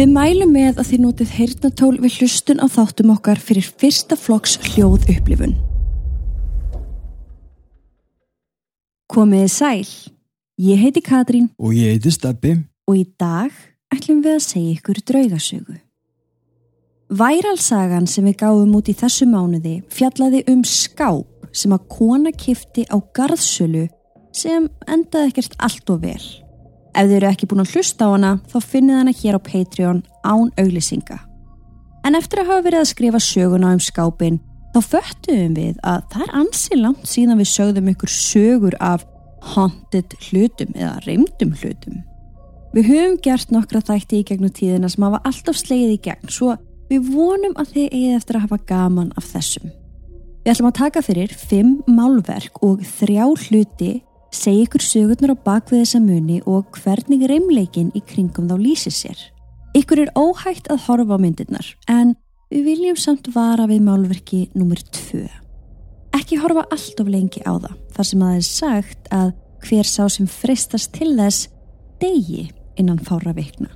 Við mælum með að þið notið heyrnatól við hlustun á þáttum okkar fyrir fyrsta flokks hljóð upplifun. Komiði sæl. Ég heiti Katrín Og ég heiti Steppi. og í dag ætlum við að segja ykkur draugasögu. Væralsagan sem við gáum út í þessu mánuði fjallaði um skáp sem að kona kifti á garðsölu sem endaði ekkert allt og vel. Ef þið eru ekki búin að hlusta á hana þá finnið hana hér á Patreon án auglýsinga. En eftir að hafa verið að skrifa söguna um skápin þá föttuðum við að það er ansi langt síðan við sögðum ykkur sögur af haunted hlutum eða reymdum hlutum. Við höfum gert nokkra þætti í gegnum tíðina sem hafa alltaf slegið í gegn svo við vonum að þið eigið eftir að hafa gaman af þessum. Við ætlum að taka fyrir fimm málverk og þrjá hluti, segja ykkur sögurnar á bakvið þessa muni og hvernig reymleikin í kringum þá lýsir sér. Ykkur er óhægt að horfa á myndirnar en við viljum samt vara við málverki nummer tvö. Ekki horfa allt of lengi á það þar sem að það er sagt að hver sá sem fristast til þess degi innan fára vikna.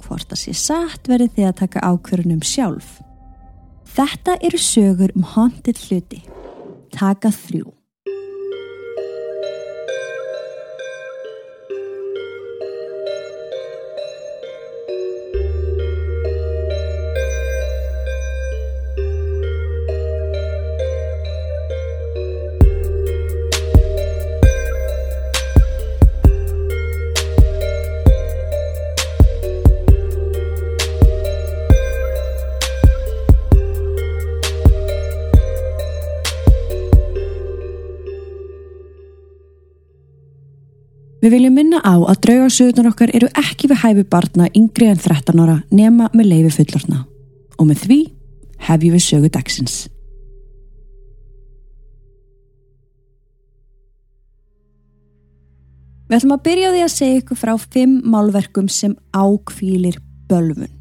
Hvort að sé satt verið þið að taka ákvörunum sjálf. Þetta eru sögur um haunted hluti. Taka þrjú. Við viljum minna á að draugarsögurnar okkar eru ekki við hæfi barna yngri en 13 ára nema með leifi fullorna. Og með því hefjum við sögu dagsins. Við ætlum að byrja því að segja ykkur frá fimm málverkum sem ákvílir bölvun.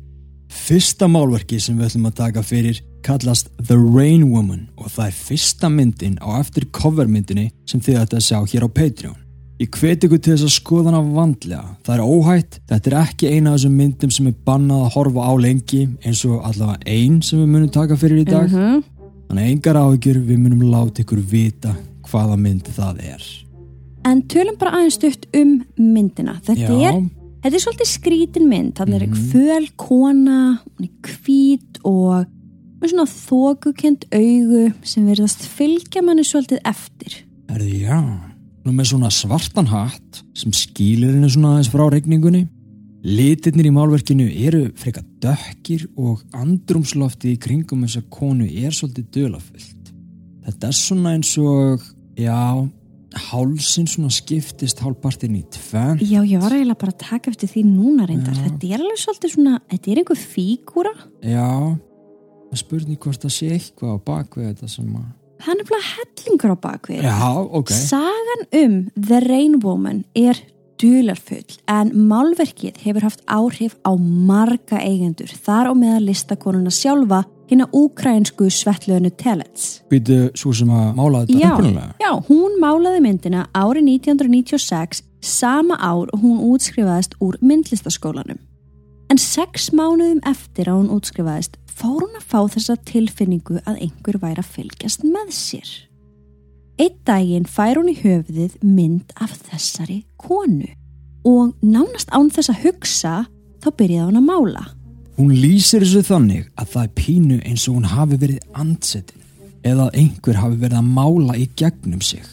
Fyrsta málverki sem við ætlum að taka fyrir kallast The Rain Woman og það er fyrsta myndin á eftir covermyndinni sem þið ætti að sjá hér á Patreon. Ég hveti ykkur til þess að skoða hana vandlega. Það er óhætt, þetta er ekki eina af þessum myndum sem er bannað að horfa á lengi eins og allavega ein sem við munum taka fyrir í dag. -huh. Þannig að engar áhyggjur við munum láta ykkur vita hvaða mynd það er. En tölum bara aðeins stutt um myndina. Þetta Já. er Þetta er svolítið skrítin mynd, þannig er Mhm. föl kona, er hvít og með svona þókukent augu sem verðast fylgja manni svolítið eftir. Erði, já. Nú með svona svartan hatt sem skýlir henni svona aðeins frá regningunni. Litirnir í málverkinu eru freka dökkir og andrumslofti í kringum þessa konu er svolítið dölafullt. Þetta er svona eins og, já, hálsin svona skiptist hálpartin í tvenn. Já, ég var eiginlega bara að taka eftir því núna reyndar. Já. Þetta er alveg svolítið svona, þetta er einhver fígúra. Já, það spurning hvort það sé eitthvað á bakvið þetta sem að... Það er nefnilega hellingur á bakvið. Já, ok. Sagan um The Rain Woman er dularfull en málverkið hefur haft áhrif á marga eigendur þar á meðal listakonuna sjálfa hinn að úkrænsku svetlöðinu Telets. Býtu svo sem að mála þetta upprunalega? já, hún málaði myndina árið 1996 sama ár og hún útskrifaðist úr myndlistaskólanum. En sex mánuðum eftir að hún útskrifaðist fór hún fá þessa tilfinningu að einhver væri að fylgjast með sér. Eitt daginn fær hún í höfuðið mynd af þessari konu og nánast án þess að hugsa þá byrjaði hún að mála. Hún lýsir þessu þannig að það er pínu eins og hún hafi verið andsetin eða að einhver hafi verið að mála í gegnum sig.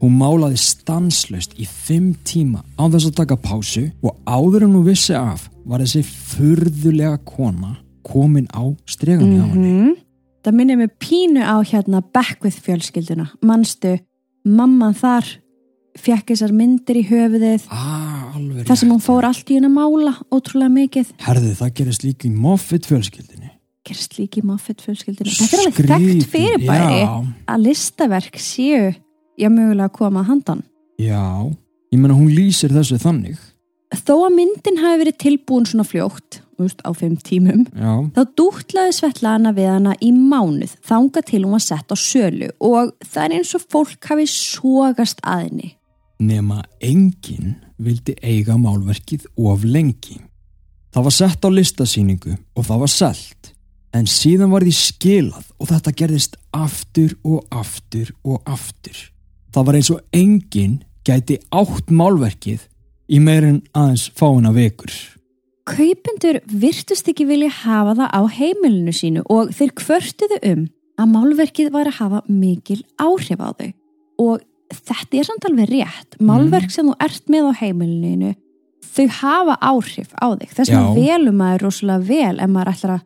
Hún málaði stanslaust í fimm tíma á þess að taka pásu og áður en hún vissi af var þessi furðulega kona komin á stregan henni. -hmm. Það minnir mig pínu á hérna Beckwith fjölskylduna. Manstu, mamman þar fekk þessar myndir í höfuðið Ah, þar sem hún fór allt í henn að mála ótrúlega mikið. Herði, það gerist líka í Moffat fjölskyldinni. Gerst líki í Moffat fjölskylduna. Þetta er alveg þekkt fyrirbæri Já, að listaverk séu já mögulega að koma að handan. já, ég meina hún lýsir þessu þannig. Þó að myndin hafi verið tilbúin svona fljótt, veist, á fimm tímum, Já, þá dútlaði Svetlana við hana í mánuð þanga til hún var sett á sölu og það er eins og fólk hafi sógast að henni. nema enginn vildi eiga málverkið of lengi. Það var sett á listasýningu og það var selt. En síðan var því skilað og þetta gerðist aftur og aftur og aftur. Það var eins og enginn gæti átt málverkið í meirin aðeins fáina vekur. Kaupendur virtust ekki vilja hafa það á heimilinu sínu og þeir kvörtuðu um að málverkið var að hafa mikil áhrif á þau. Og þetta er samt alveg rétt. Málverk sem þú ert með á heimilinu þau hafa áhrif á þig. Þess vegna velum maður rosalega vel ef maður ætlar að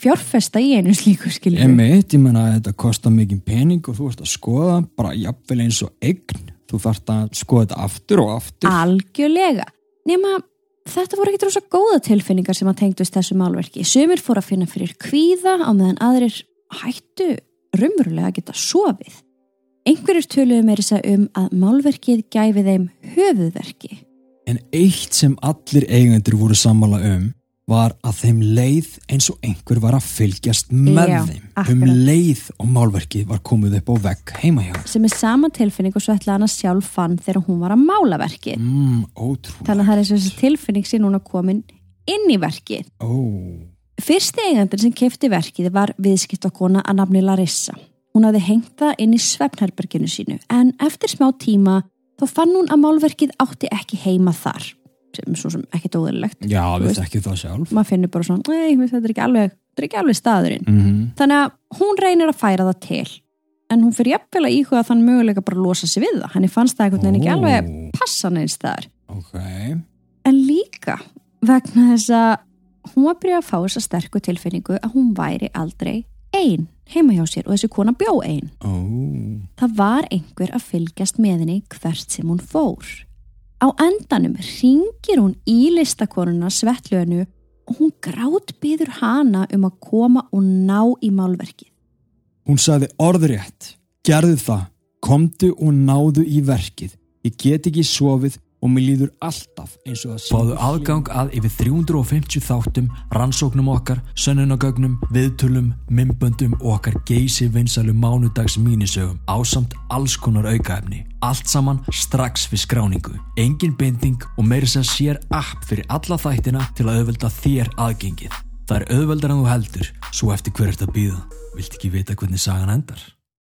fjárfesta í einu slíku skilju Emitt, ég menna að þetta kostar mikið pening og þú ert að skoða bara jafnvel eins og eign. Þú þarft að skoða þetta aftur og aftur. algjörlega. Nema þetta voru ekkit rosa góða tilfinningar sem að tengdust þessu málverki. Sumir fóru að finna fyrir kvíða á meðan aðrir hættu raunverulega að geta sofið. Einhverjur töluðu meiri segja um að málverkið gæfi þeim höfuðverki. En eitt sem allir eigendur voru sammála um var að þeim leið eins og einhver var að fylgjast með Já, þeim. Um akkurat. leið og málverkið var komið upp á vegg heima hjá. sem er sama tilfinning og Svetlana sjálf fann þegar hún var að mála verkið Mm, ótrúlega. þannig að það er eins og þessi tilfinning sé núna komin inn í verkið Ó, Fyrsti eigandinn sem kefti verkið var viðskiptakona að nafni Larissa. Hún hafði hengt það inn í svefnherberginu sínu en eftir smá tíma þá fann hún að málverkið átti ekki heima þar sem svo sem ekkert óðurlegt. já, við þekkjum það sjálf. Maður finnur bara svona, nei, þetta er ekki alveg, þetta er ekki alveg staðurinn. Mm Þannig að hún reynir að færa það til en hún fyrir jafnvel að íhuga þann möguleika bara að losa sig við það. Henni fannst það einhvern veginn ekki alveg passa neins þar. Ok, en líka vegna þess að hún var að byrja að fá þessa sterku tilfinningu að hún væri aldrei ein heima hjá sér og þessi kona bjó ein. ó, Það var einhver að fylgjast með henni hvert sem hún fór. Á endanum ringir hún í listakonuna Svetlönu og hún grátt byður hana um að koma og ná í málverkið. Hún sagði orðrétt, gerðu það, komdu og náðu í verkið. Ég get ekki sofið og mér líður alltaf eins og sé. Fáðu aðgang að yfir 350 þáttum, rannsóknum okkar, sönnunagögnum, viðtölum, mymböndum og okkar geysi vinsalu mánudags mínisögum ásamt alls konar aukaefni. Allt saman strax við skráningu. Engin binding og meiri sem sér app fyrir alla þættina til að auðvelda þér aðgengið. Það er auðveldar en þú heldur, svo eftir hver ert að býða. Vilt ekki vita hvernig sagan endar?